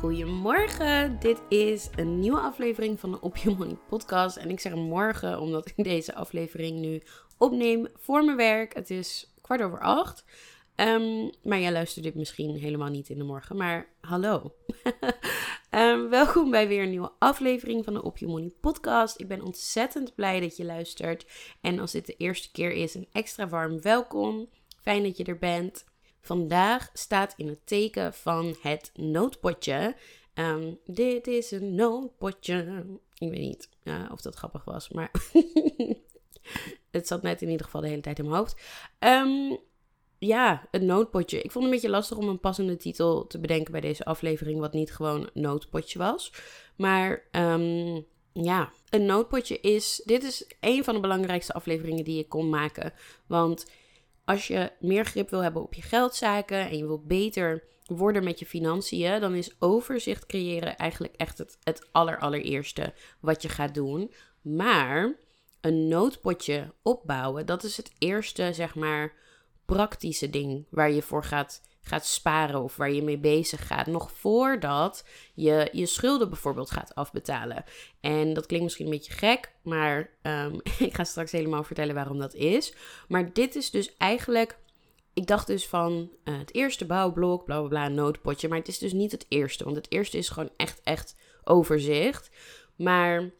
Goedemorgen, dit is een nieuwe aflevering van de Op Je Money podcast. En ik zeg morgen omdat ik deze aflevering nu opneem voor mijn werk. Het is kwart over acht. Um, maar jij luistert dit misschien helemaal niet in de morgen, maar hallo. um, welkom bij weer een nieuwe aflevering van de Op Je Money podcast. Ik ben ontzettend blij dat je luistert. En als dit de eerste keer is, een extra warm welkom. Fijn dat je er bent. Vandaag staat in het teken van het noodpotje. Um, dit is een noodpotje. Ik weet niet of dat grappig was, maar het zat net in ieder geval de hele tijd in mijn hoofd. Um, ja, het noodpotje. Ik vond het een beetje lastig om een passende titel te bedenken bij deze aflevering, wat niet gewoon noodpotje was. Maar um, ja, een noodpotje is. Dit is een van de belangrijkste afleveringen die ik kon maken. Want als je meer grip wil hebben op je geldzaken en je wil beter worden met je financiën, dan is overzicht creëren eigenlijk echt het, het allerallereerste wat je gaat doen. Maar een noodpotje opbouwen, dat is het eerste, zeg maar, praktische ding waar je voor gaat gaat sparen of waar je mee bezig gaat. Nog voordat je je schulden bijvoorbeeld gaat afbetalen. En dat klinkt misschien een beetje gek, maar um, ik ga straks helemaal vertellen waarom dat is. Maar dit is dus eigenlijk. Ik dacht dus van uh, het eerste bouwblok, bla bla bla, noodpotje. Maar het is dus niet het eerste. Want het eerste is gewoon echt, echt overzicht. Maar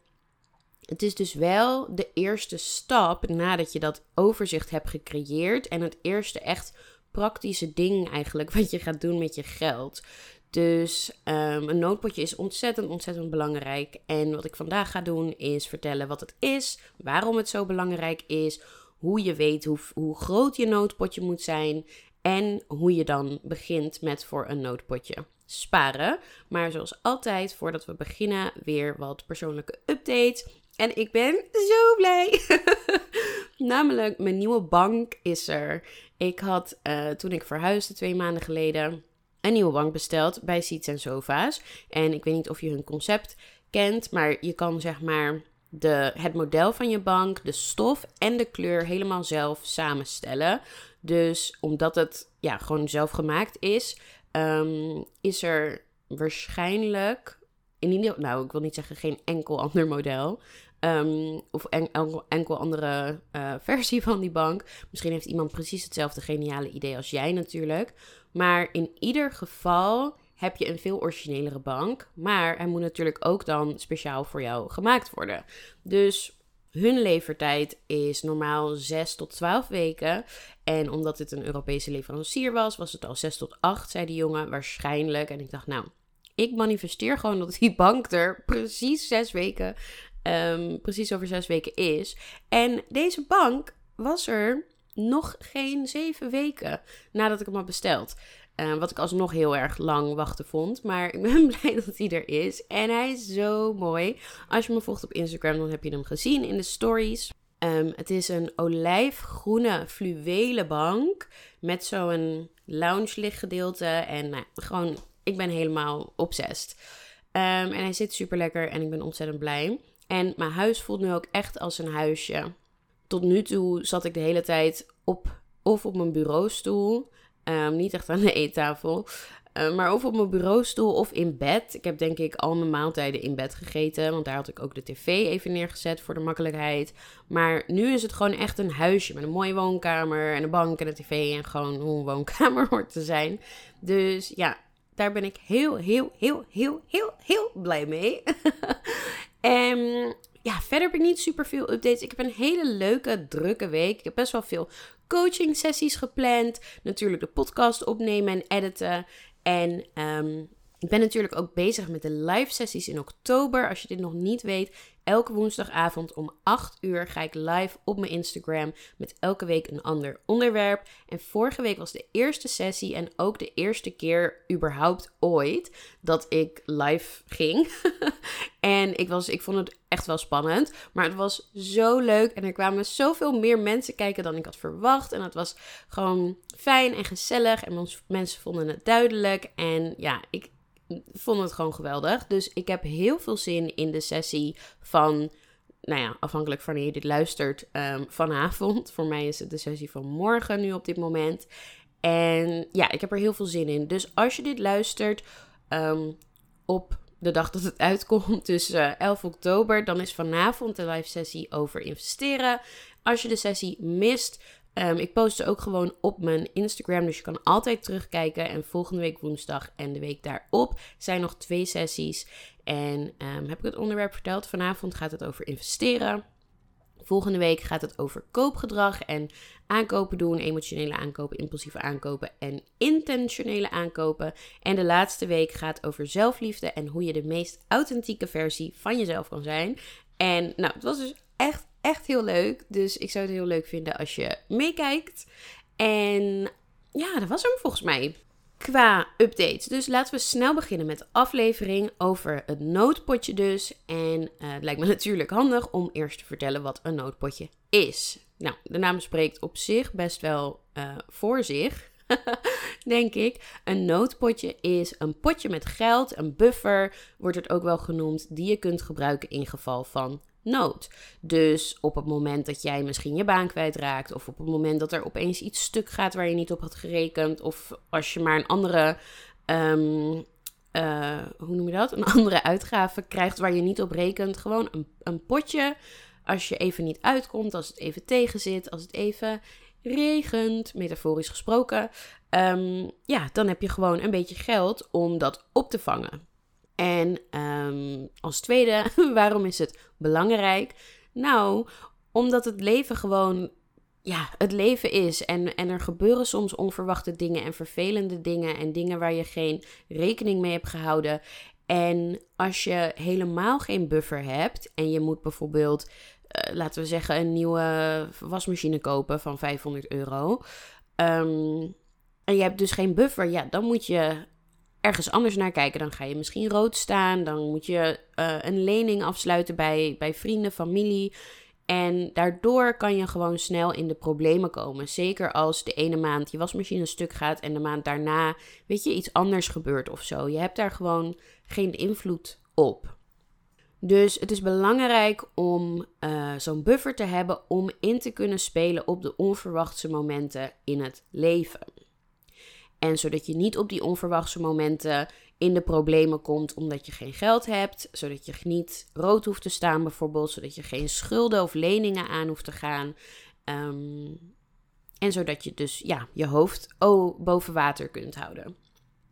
het is dus wel de eerste stap nadat je dat overzicht hebt gecreëerd. En het eerste echt praktische ding eigenlijk wat je gaat doen met je geld. Dus um, een noodpotje is ontzettend, ontzettend belangrijk. En wat ik vandaag ga doen is vertellen wat het is, waarom het zo belangrijk is, hoe je weet hoe, hoe groot je noodpotje moet zijn en hoe je dan begint met voor een noodpotje sparen. Maar zoals altijd, voordat we beginnen, weer wat persoonlijke updates. En ik ben zo blij. Namelijk, mijn nieuwe bank is er. Ik had uh, toen ik verhuisde twee maanden geleden een nieuwe bank besteld bij Seats Sofa's. En ik weet niet of je hun concept kent, maar je kan zeg maar de, het model van je bank, de stof en de kleur helemaal zelf samenstellen. Dus omdat het ja, gewoon zelf gemaakt is, um, is er waarschijnlijk, in ieder nou ik wil niet zeggen geen enkel ander model, Um, of enkel, enkel andere uh, versie van die bank. Misschien heeft iemand precies hetzelfde geniale idee als jij natuurlijk. Maar in ieder geval heb je een veel originelere bank. Maar hij moet natuurlijk ook dan speciaal voor jou gemaakt worden. Dus hun levertijd is normaal 6 tot 12 weken. En omdat dit een Europese leverancier was, was het al 6 tot 8, zei die jongen waarschijnlijk. En ik dacht, nou, ik manifesteer gewoon dat die bank er precies 6 weken um, precies over zes weken is. En deze bank was er nog geen zeven weken nadat ik hem had besteld. Uh, wat ik alsnog heel erg lang wachten vond. Maar ik ben blij dat hij er is. En hij is zo mooi. Als je me volgt op Instagram, dan heb je hem gezien in de stories. Um, het is een olijfgroene fluwelen bank. Met zo'n lounge lichtgedeelte. En nou, gewoon, ik ben helemaal obsessed. En hij zit super lekker en ik ben ontzettend blij. En mijn huis voelt nu ook echt als een huisje. Tot nu toe zat ik de hele tijd op of op mijn bureaustoel. Um, niet echt aan de eettafel. Uh, maar of op mijn bureaustoel of in bed. Ik heb denk ik al mijn maaltijden in bed gegeten. Want daar had ik ook de tv even neergezet voor de makkelijkheid. Maar nu is het gewoon echt een huisje met een mooie woonkamer en een bank en een tv. En gewoon hoe een woonkamer hoort te zijn. Dus ja, daar ben ik heel, heel, heel, heel, heel, heel blij mee. En ja, verder heb ik niet super veel updates. Ik heb een hele leuke, drukke week. Ik heb best wel veel coaching sessies gepland. Natuurlijk de podcast opnemen en editen. En um, ik ben natuurlijk ook bezig met de live sessies in oktober. Als je dit nog niet weet, elke woensdagavond om 8 uur ga ik live op mijn Instagram met elke week een ander onderwerp. En vorige week was de eerste sessie en ook de eerste keer überhaupt ooit dat ik live ging. en ik, was, ik vond het echt wel spannend, maar het was zo leuk en er kwamen zoveel meer mensen kijken dan ik had verwacht. En het was gewoon fijn en gezellig en mensen vonden het duidelijk. En ja, ik, vond het gewoon geweldig. Dus ik heb heel veel zin in de sessie van, nou ja, afhankelijk van wanneer je dit luistert, um, vanavond. Voor mij is het de sessie van morgen nu op dit moment. En ja, ik heb er heel veel zin in. Dus als je dit luistert um, op de dag dat het uitkomt, dus uh, eh, 11 oktober, dan is vanavond de live sessie over investeren. Als je de sessie mist, Um, ik post ook gewoon op mijn Instagram, dus je kan altijd terugkijken. En volgende week woensdag en de week daarop zijn nog twee sessies. En um, heb ik het onderwerp verteld? Vanavond gaat het over investeren. Volgende week gaat het over koopgedrag en aankopen doen, emotionele aankopen, impulsieve aankopen en intentionele aankopen. En de laatste week gaat over zelfliefde en hoe je de meest authentieke versie van jezelf kan zijn. En nou, het was dus echt heel leuk. Dus ik zou het heel leuk vinden als je meekijkt. En ja, dat was hem volgens mij. Qua updates. Dus laten we snel beginnen met de aflevering over het noodpotje dus. En uh, het lijkt me natuurlijk handig om eerst te vertellen wat een noodpotje is. Nou, de naam spreekt op zich best wel uh, voor zich. denk ik. Een noodpotje is een potje met geld, een buffer wordt het ook wel genoemd, die je kunt gebruiken in geval van nood. Dus op het moment dat jij misschien je baan kwijtraakt, of op het moment dat er opeens iets stuk gaat waar je niet op had gerekend, of als je maar een andere. Um, hoe noem je dat? Een andere uitgave krijgt waar je niet op rekent. Gewoon een, een potje. Als je even niet uitkomt, als het even tegenzit, als het even regent, metaforisch gesproken. Um, ja, dan heb je gewoon een beetje geld om dat op te vangen. En um, als tweede, waarom is het belangrijk? Nou, omdat het leven gewoon, ja, het leven is. En, en er gebeuren soms onverwachte dingen en vervelende dingen en dingen waar je geen rekening mee hebt gehouden. En als je helemaal geen buffer hebt en je moet bijvoorbeeld, uh, laten we zeggen, een nieuwe wasmachine kopen van 500 euro. Um, en je hebt dus geen buffer, ja, dan moet je ergens anders naar kijken. Dan ga je misschien rood staan. Dan moet je uh, een lening afsluiten bij, bij vrienden, familie. En daardoor kan je gewoon snel in de problemen komen. Zeker als de ene maand je wasmachine stuk gaat en de maand daarna, weet je, iets anders gebeurt of zo. Je hebt daar gewoon geen invloed op. Dus het is belangrijk om uh, zo'n buffer te hebben om in te kunnen spelen op de onverwachte momenten in het leven. En zodat je niet op die onverwachte momenten in de problemen komt omdat je geen geld hebt, zodat je niet rood hoeft te staan bijvoorbeeld, zodat je geen schulden of leningen aan hoeft te gaan. Ehm, en zodat je dus ja, je hoofd oh, boven water kunt houden.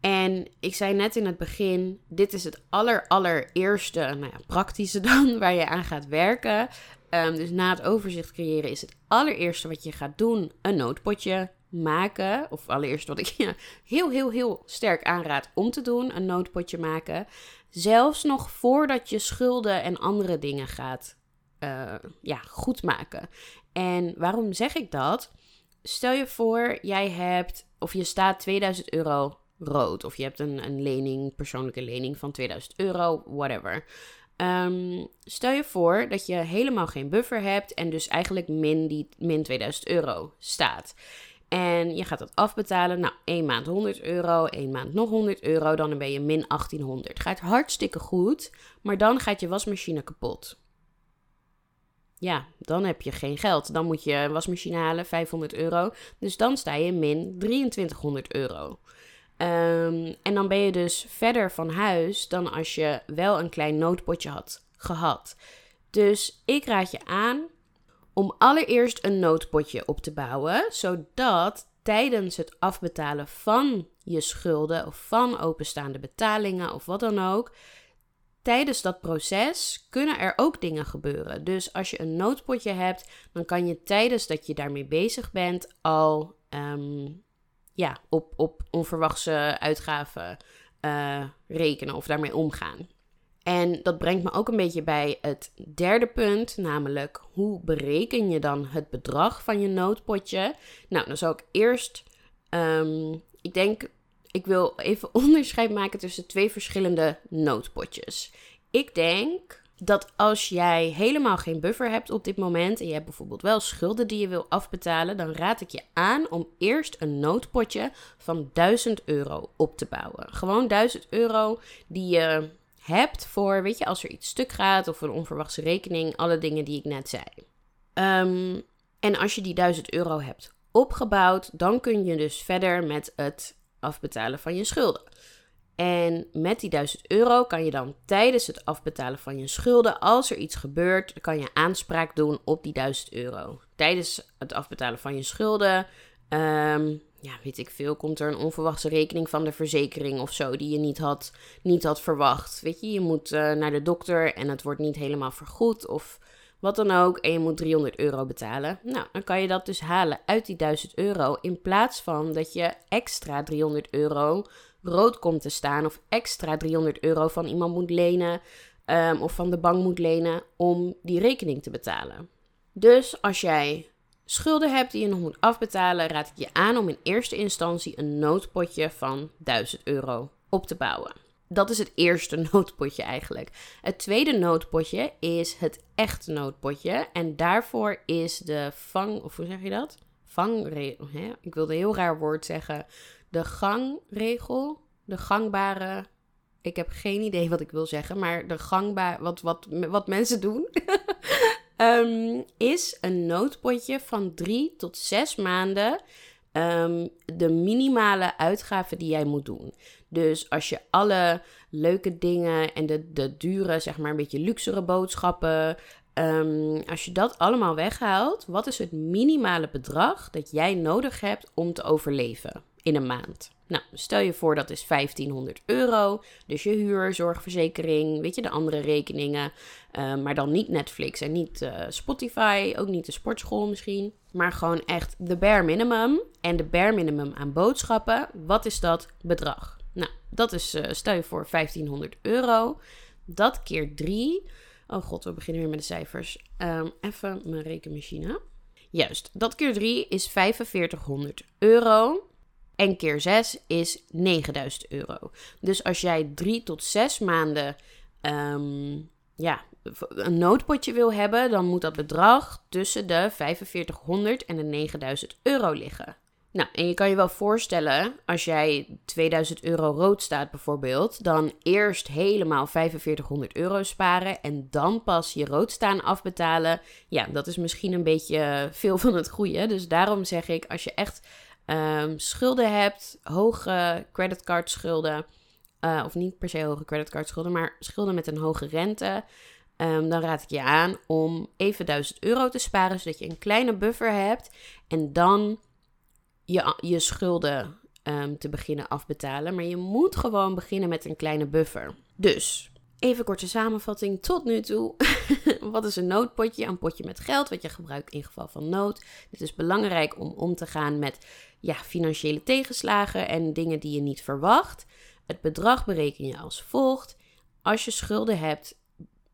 En ik zei net in het begin, dit is het aller, allereerste, nou ja, praktische dan, waar je aan gaat werken. Um, dus na het overzicht creëren is het allereerste wat je gaat doen een noodpotje maken. Of allereerst wat ik ja, heel, heel, heel sterk aanraad om te doen: een noodpotje maken. Zelfs nog voordat je schulden en andere dingen gaat uh, ja, goed maken. En waarom zeg ik dat? Stel je voor, jij hebt of je staat 2000 euro rood. Of je hebt een, een lening, persoonlijke lening van 2000 euro, whatever. Um, stel je voor dat je helemaal geen buffer hebt en dus eigenlijk min, die, min 2000 euro staat. En je gaat dat afbetalen. Nou, één maand 100 euro, één maand nog 100 euro. Dan ben je min 1800. Gaat hartstikke goed, maar dan gaat je wasmachine kapot. Ja, dan heb je geen geld. Dan moet je een wasmachine halen, 500 euro. Dus dan sta je min 2300 euro. Um, en dan ben je dus verder van huis dan als je wel een klein noodpotje had gehad. Dus ik raad je aan om allereerst een noodpotje op te bouwen, zodat tijdens het afbetalen van je schulden of van openstaande betalingen of wat dan ook, tijdens dat proces kunnen er ook dingen gebeuren. Dus als je een noodpotje hebt, dan kan je tijdens dat je daarmee bezig bent al ehm, ja, op, op onverwachte uitgaven uh, rekenen of daarmee omgaan. En dat brengt me ook een beetje bij het derde punt, namelijk hoe bereken je dan het bedrag van je noodpotje? Nou, dan zou ik eerst, um, ik denk, ik wil even onderscheid maken tussen twee verschillende noodpotjes. Ik denk dat als jij helemaal geen buffer hebt op dit moment en je hebt bijvoorbeeld wel schulden die je wil afbetalen, dan raad ik je aan om eerst een noodpotje van 1000 euro op te bouwen. Gewoon 1000 euro die je hebt voor, weet je, als er iets stuk gaat of een onverwachte rekening, alle dingen die ik net zei. Ehm, en als je die 1000 euro hebt opgebouwd, dan kun je dus verder met het afbetalen van je schulden. En met die 1000 euro kan je dan tijdens het afbetalen van je schulden, als er iets gebeurt, kan je aanspraak doen op die 1000 euro. Tijdens het afbetalen van je schulden, ehm, ja, weet ik veel, komt er een onverwachte rekening van de verzekering of zo die je niet had, niet had verwacht. Weet je, je moet uh, naar de dokter en het wordt niet helemaal vergoed of wat dan ook en je moet 300 euro betalen. Nou, dan kan je dat dus halen uit die 1000 euro in plaats van dat je extra 300 euro rood komt te staan of extra 300 euro van iemand moet lenen um, of van de bank moet lenen om die rekening te betalen. Dus als jij schulden hebt die je nog moet afbetalen, raad ik je aan om in eerste instantie een noodpotje van 1000 euro op te bouwen. Dat is het eerste noodpotje eigenlijk. Het tweede noodpotje is het echte noodpotje. En daarvoor is de vang, of hoe zeg je dat? Vangregel. Ik wilde een heel raar woord zeggen. De gangregel. De gangbare. Ik heb geen idee wat ik wil zeggen, maar de gangbare. Wat, wat, wat mensen doen. um, is een noodpotje van drie tot zes maanden. Um, de minimale uitgaven die jij moet doen. Dus als je alle leuke dingen en de, de dure, zeg maar een beetje luxere boodschappen, um, als je dat allemaal weghaalt, wat is het minimale bedrag dat jij nodig hebt om te overleven in een maand? Nou, stel je voor dat is 1500 euro. Dus je huur, zorgverzekering, weet je, de andere rekeningen. Uh, maar dan niet Netflix en niet uh, Spotify, ook niet de sportschool misschien. Maar gewoon echt de bare minimum. En de bare minimum aan boodschappen, wat is dat bedrag? Nou, dat is, uh, stel je voor, 1500 euro. Dat keer 3. Oh god, we beginnen weer met de cijfers. Um, even mijn rekenmachine. Juist, dat keer 3 is 4500 euro. En keer 6 is 9000 euro. Dus als jij 3 tot 6 maanden um, ja, een noodpotje wil hebben, dan moet dat bedrag tussen de 4500 en de 9000 euro liggen. Nou, en je kan je wel voorstellen, als jij 2000 euro rood staat bijvoorbeeld, dan eerst helemaal 4500 euro sparen en dan pas je rood staan afbetalen. Ja, dat is misschien een beetje veel van het goede. Dus daarom zeg ik, als je echt um, schulden hebt, hoge creditcardschulden, uh, of niet per se hoge creditcardschulden, maar schulden met een hoge rente, um, dan raad ik je aan om even 1000 euro te sparen, zodat je een kleine buffer hebt en dan je, je schulden um, te beginnen afbetalen. Maar je moet gewoon beginnen met een kleine buffer. Dus Even korte samenvatting tot nu toe. wat is een noodpotje? Een potje met geld wat je gebruikt in geval van nood. Dit is belangrijk om om te gaan met ja, financiële tegenslagen en dingen die je niet verwacht. Het bedrag bereken je als volgt. Als je schulden hebt,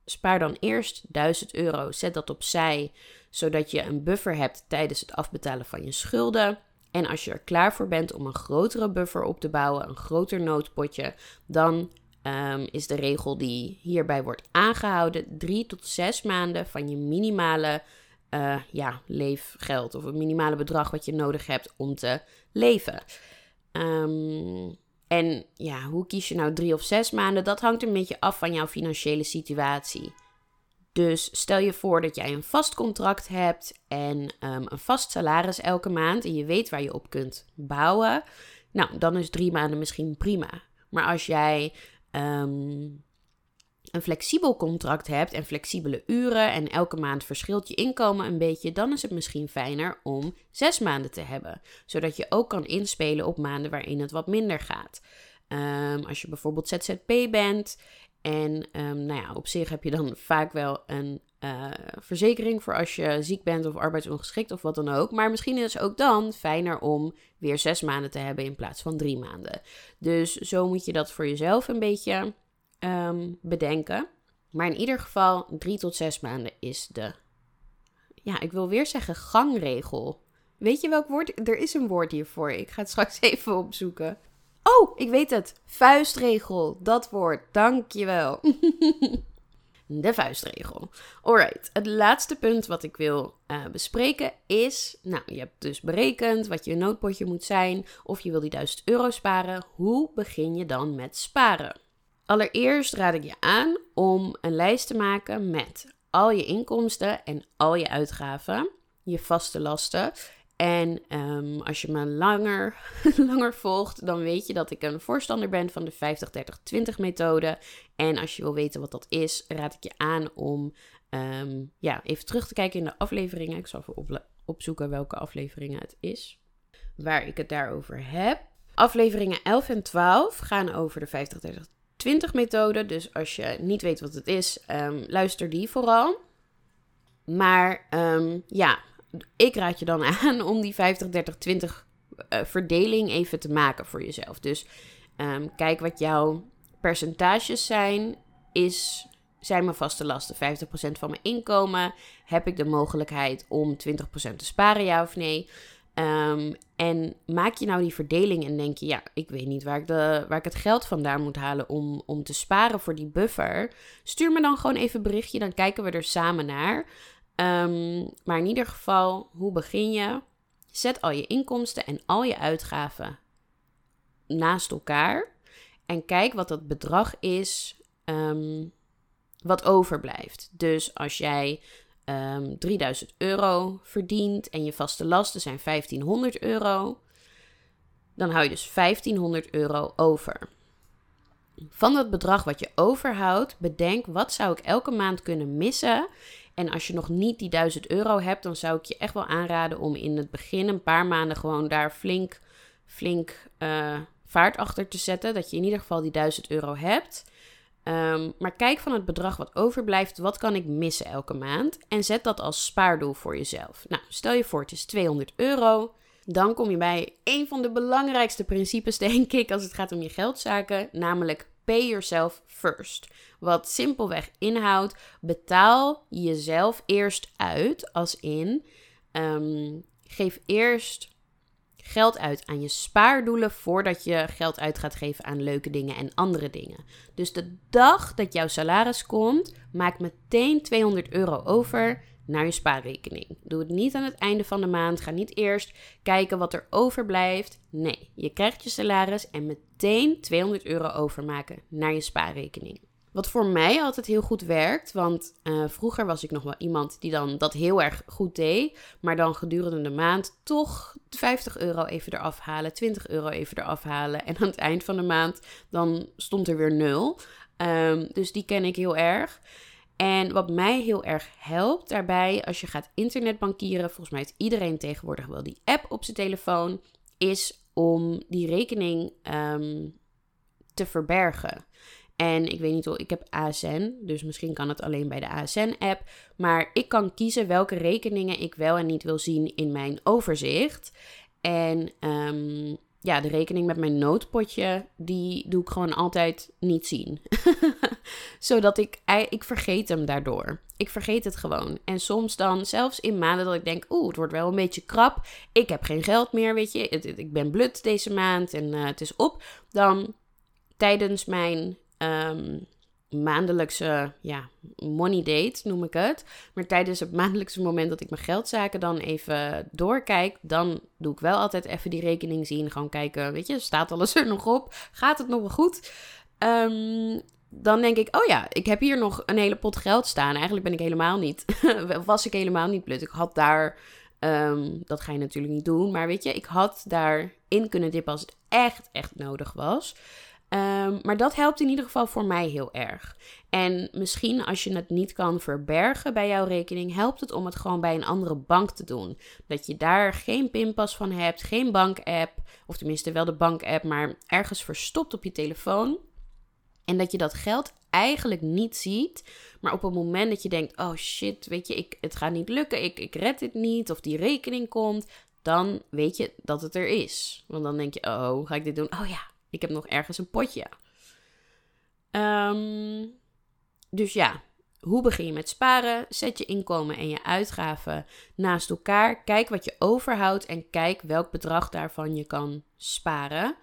spaar dan eerst 1000 euro. Zet dat opzij, zodat je een buffer hebt tijdens het afbetalen van je schulden. En als je er klaar voor bent om een grotere buffer op te bouwen, een groter noodpotje, dan um, is de regel die hierbij wordt aangehouden drie tot zes maanden van je minimale uh, ja, leefgeld of het minimale bedrag wat je nodig hebt om te leven. Um, en ja, hoe kies je nou drie of zes maanden? Dat hangt een beetje af van jouw financiële situatie. Dus stel je voor dat jij een vast contract hebt en um, een vast salaris elke maand en je weet waar je op kunt bouwen. Nou, dan is drie maanden misschien prima. Maar als jij um, een flexibel contract hebt en flexibele uren en elke maand verschilt je inkomen een beetje, dan is het misschien fijner om zes maanden te hebben. Zodat je ook kan inspelen op maanden waarin het wat minder gaat. Um, als je bijvoorbeeld ZZP bent En um, nou ja, op zich heb je dan vaak wel een uh, verzekering voor als je ziek bent of arbeidsongeschikt of wat dan ook. Maar misschien is het ook dan fijner om weer zes maanden te hebben in plaats van drie maanden. Dus zo moet je dat voor jezelf een beetje um, bedenken. Maar in ieder geval, drie tot zes maanden is de. Ja, ik wil weer zeggen gangregel. Weet je welk woord? Er is een woord hiervoor. Ik ga het straks even opzoeken. Oh, ik weet het. Vuistregel. Dat woord. Dankjewel. de vuistregel. Alright, het laatste punt wat ik wil uh, bespreken is, nou, je hebt dus berekend wat je noodpotje moet zijn, of je wil die 1000 euro sparen. Hoe begin je dan met sparen? Allereerst raad ik je aan om een lijst te maken met al je inkomsten en al je uitgaven, je vaste lasten en um, als je me langer, langer volgt, dan weet je dat ik een voorstander ben van de 50-30-20 methode. En als je wil weten wat dat is, raad ik je aan om um, ja, even terug te kijken in de afleveringen. Ik zal even op, opzoeken welke afleveringen het is. Waar ik het daarover heb. Afleveringen 11 en 12 gaan over de 50-30-20 methode. Dus als je niet weet wat het is, um, luister die vooral. Maar ja, ik raad je dan aan om die 50, 30, 20 verdeling even te maken voor jezelf. Dus um, kijk wat jouw percentages zijn. Is, zijn mijn vaste lasten 50% van mijn inkomen? Heb ik de mogelijkheid om 20% te sparen, ja of nee? Um, en maak je nou die verdeling en denk je, ja, ik weet niet waar ik, de, waar ik het geld vandaan moet halen om, om te sparen voor die buffer. Stuur me dan gewoon even een berichtje, dan kijken we er samen naar. Um, maar in ieder geval, hoe begin je? Zet al je inkomsten en al je uitgaven naast elkaar. En kijk wat dat bedrag is um, wat overblijft. Dus als jij um, ehm, 3000 euro verdient en je vaste lasten zijn 1500 euro, dan hou je dus 1500 euro over. Van dat bedrag wat je overhoudt, bedenk wat zou ik elke maand kunnen missen en als je nog niet die 1000 euro hebt, dan zou ik je echt wel aanraden om in het begin een paar maanden gewoon daar flink, flink uh, vaart achter te zetten. Dat je in ieder geval die 1000 euro hebt. Um, maar kijk van het bedrag wat overblijft, wat kan ik missen elke maand? En zet dat als spaardoel voor jezelf. Nou, stel je voor, het is 200 euro. Dan kom je bij een van de belangrijkste principes, denk ik, als het gaat om je geldzaken, namelijk pay yourself first. Wat simpelweg inhoudt, betaal jezelf eerst uit, als in um, geef eerst geld uit aan je spaardoelen voordat je geld uit gaat geven aan leuke dingen en andere dingen. Dus de dag dat jouw salaris komt, maak meteen 200 euro over naar je spaarrekening. Doe het niet aan het einde van de maand. Ga niet eerst kijken wat er overblijft. Nee, je krijgt je salaris en meteen 200 euro overmaken naar je spaarrekening. Wat voor mij altijd heel goed werkt, want uh, vroeger was ik nog wel iemand die dan dat heel erg goed deed, maar dan gedurende de maand toch 50 euro even eraf halen, 20 euro even eraf halen en aan het eind van de maand dan stond er weer nul. Um, dus die ken ik heel erg. En wat mij heel erg helpt daarbij, als je gaat internetbankieren, volgens mij heeft iedereen tegenwoordig wel die app op zijn telefoon, is om die rekening um, te verbergen. En ik weet niet hoe, ik heb ASN, dus misschien kan het alleen bij de ASN-app. Maar ik kan kiezen welke rekeningen ik wel en niet wil zien in mijn overzicht. En um, ja, de rekening met mijn noodpotje, die doe ik gewoon altijd niet zien. Zodat ik, ik vergeet hem daardoor. Ik vergeet het gewoon. En soms dan, zelfs in maanden dat ik denk, oeh, het wordt wel een beetje krap. Ik heb geen geld meer, weet je. Ik ben blut deze maand en uh, het is op. Dan tijdens mijn um, maandelijkse ja, money date, noem ik het. Maar tijdens het maandelijkse moment dat ik mijn geldzaken dan even doorkijk, dan doe ik wel altijd even die rekening zien. Gewoon kijken, weet je, staat alles er nog op? Gaat het nog wel goed? Um, dan denk ik, oh ja, ik heb hier nog een hele pot geld staan. Eigenlijk ben ik helemaal niet, was ik helemaal niet blut. Ik had daar, um, dat ga je natuurlijk niet doen, maar weet je, ik had daarin kunnen dippen als het echt, echt nodig was. Um, maar dat helpt in ieder geval voor mij heel erg. En misschien als je het niet kan verbergen bij jouw rekening, helpt het om het gewoon bij een andere bank te doen. Dat je daar geen pinpas van hebt, geen bank-app, of tenminste wel de bank-app, maar ergens verstopt op je telefoon. En dat je dat geld eigenlijk niet ziet. Maar op het moment dat je denkt: oh shit, weet je, ik, het gaat niet lukken, ik, ik red dit niet, of die rekening komt, dan weet je dat het er is. Want dan denk je: oh, ga ik dit doen? Oh ja, ik heb nog ergens een potje. Ehm, dus ja, hoe begin je met sparen? Zet je inkomen en je uitgaven naast elkaar. Kijk wat je overhoudt en kijk welk bedrag daarvan je kan sparen.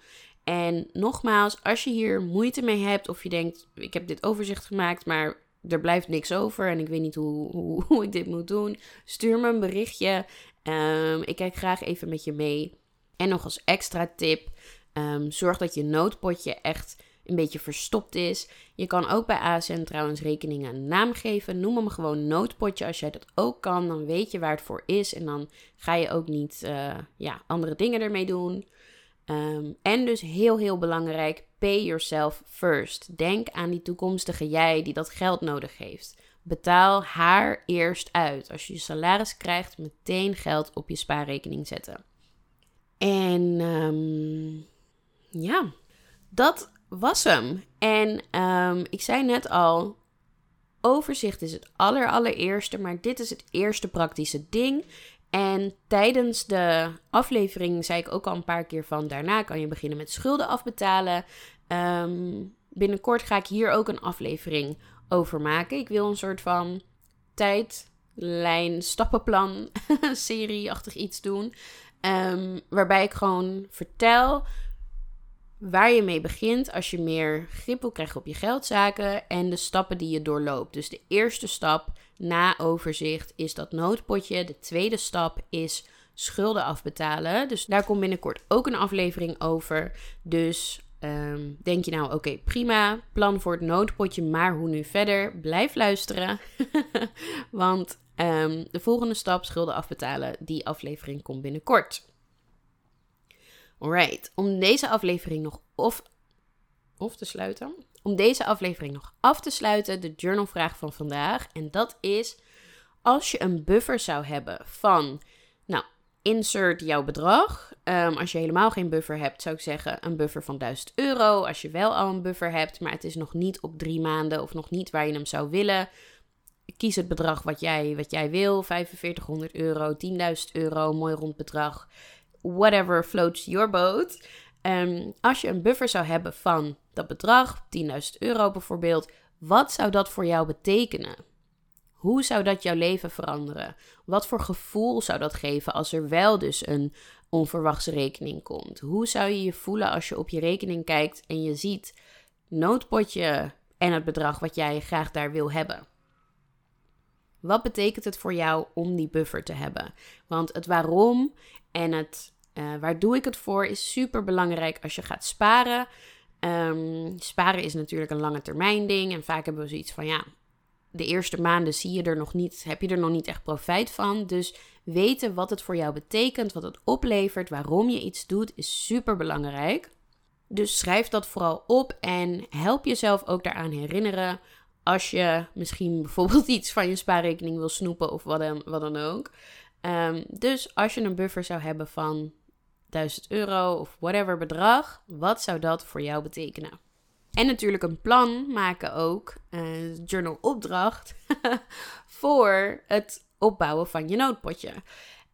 En nogmaals, als je hier moeite mee hebt of je denkt: ik heb dit overzicht gemaakt, maar er blijft niks over en ik weet niet hoe, hoe, ik dit moet doen, stuur me een berichtje. Um, ik kijk graag even met je mee. En nog als extra tip: um, zorg dat je noodpotje echt een beetje verstopt is. Je kan ook bij ASN trouwens rekeningen een naam geven. Noem hem gewoon noodpotje. Als jij dat ook kan, dan weet je waar het voor is. En dan ga je ook niet uh, ja, andere dingen ermee doen. Um, en dus heel, heel belangrijk, pay yourself first. Denk aan die toekomstige jij die dat geld nodig heeft. Betaal haar eerst uit. Als je je salaris krijgt, meteen geld op je spaarrekening zetten. En um, ja, dat was hem. En um, ik zei net al, overzicht is het aller, allereerste, maar dit is het eerste praktische ding. En tijdens de aflevering zei ik ook al een paar keer van daarna kan je beginnen met schulden afbetalen. Um, binnenkort ga ik hier ook een aflevering over maken. Ik wil een soort van tijdlijn, stappenplan, serieachtig iets doen. Um, waarbij ik gewoon vertel waar je mee begint als je meer grip wil krijgen op je geldzaken en de stappen die je doorloopt. Dus de eerste stap na overzicht is dat noodpotje. De tweede stap is schulden afbetalen. Dus daar komt binnenkort ook een aflevering over. Dus um, denk je nou, oké, prima, plan voor het noodpotje, maar hoe nu verder? Blijf luisteren, want um, de volgende stap, schulden afbetalen, die aflevering komt binnenkort. Alright, om deze aflevering nog of, of te sluiten. Om deze aflevering nog af te sluiten, de journalvraag van vandaag. En dat is: als je een buffer zou hebben van, nou, insert jouw bedrag. Um, als je helemaal geen buffer hebt, zou ik zeggen een buffer van 1000 euro. Als je wel al een buffer hebt, maar het is nog niet op drie maanden of nog niet waar je hem zou willen. Kies het bedrag wat jij, wat jij wil: 4500 euro, 10.000 euro, mooi rond bedrag whatever floats your boat. Um, als je een buffer zou hebben van dat bedrag, 10.000 euro bijvoorbeeld, wat zou dat voor jou betekenen? Hoe zou dat jouw leven veranderen? Wat voor gevoel zou dat geven als er wel dus een onverwachte rekening komt? Hoe zou je je voelen als je op je rekening kijkt en je ziet noodpotje en het bedrag wat jij graag daar wil hebben? Wat betekent het voor jou om die buffer te hebben? Want het waarom en het uh, waar doe ik het voor is super belangrijk als je gaat sparen. Um, sparen is natuurlijk een lange termijn ding. En vaak hebben we zoiets van ja, de eerste maanden zie je er nog niet, heb je er nog niet echt profijt van. Dus weten wat het voor jou betekent, wat het oplevert, waarom je iets doet, is super belangrijk. Dus schrijf dat vooral op en help jezelf ook daaraan herinneren. Als je misschien bijvoorbeeld iets van je spaarrekening wil snoepen of wat dan, wat dan ook. Um, dus als je een buffer zou hebben van 1000 euro of whatever bedrag, wat zou dat voor jou betekenen? En natuurlijk een plan maken ook, een journal opdracht, voor het opbouwen van je noodpotje.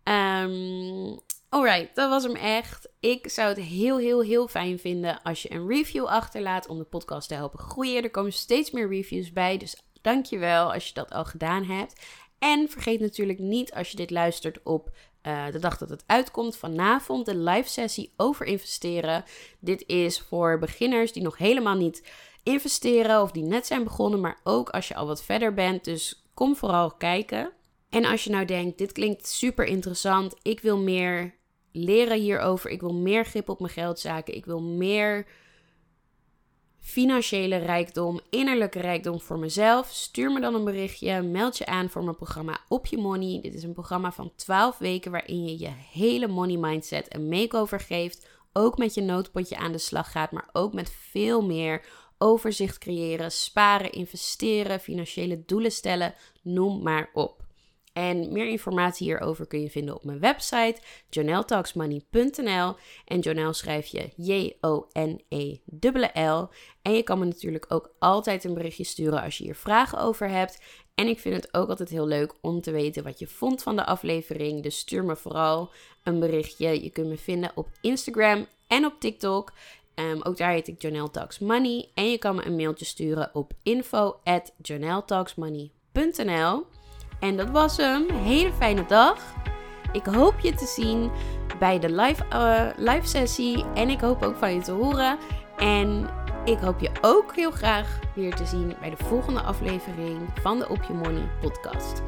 Um, alright, dat was hem echt. Ik zou het heel, heel, heel fijn vinden als je een review achterlaat om de podcast te helpen groeien. Er komen steeds meer reviews bij, dus dankjewel als je dat al gedaan hebt. En vergeet natuurlijk niet als je dit luistert op uh, de dag dat het uitkomt, vanavond de live sessie over investeren. Dit is voor beginners die nog helemaal niet investeren of die net zijn begonnen, maar ook als je al wat verder bent. Dus kom vooral kijken. En als je nou denkt, dit klinkt super interessant, ik wil meer leren hierover, ik wil meer grip op mijn geldzaken, ik wil meer financiële rijkdom, innerlijke rijkdom voor mezelf, stuur me dan een berichtje. Meld je aan voor mijn programma Op Je Money. Dit is een programma van 12 weken waarin je je hele money mindset een makeover geeft. Ook met je noodpotje aan de slag gaat, maar ook met veel meer overzicht creëren, sparen, investeren, financiële doelen stellen, noem maar op. En meer informatie hierover kun je vinden op mijn website joneltalksmoney.nl. En Jonel schrijf je J-O-N-E-L-L. En je kan me natuurlijk ook altijd een berichtje sturen als je hier vragen over hebt. En ik vind het ook altijd heel leuk om te weten wat je vond van de aflevering. Dus stuur me vooral een berichtje. Je kunt me vinden op Instagram en op TikTok. Um, ook daar heet ik Janelle Talks Money. En je kan me een mailtje sturen op info at En dat was hem. Hele fijne dag. Ik hoop je te zien bij de live, uh, live sessie. En ik hoop ook van je te horen. En ik hoop je ook heel graag weer te zien bij de volgende aflevering van de Op Je Money podcast.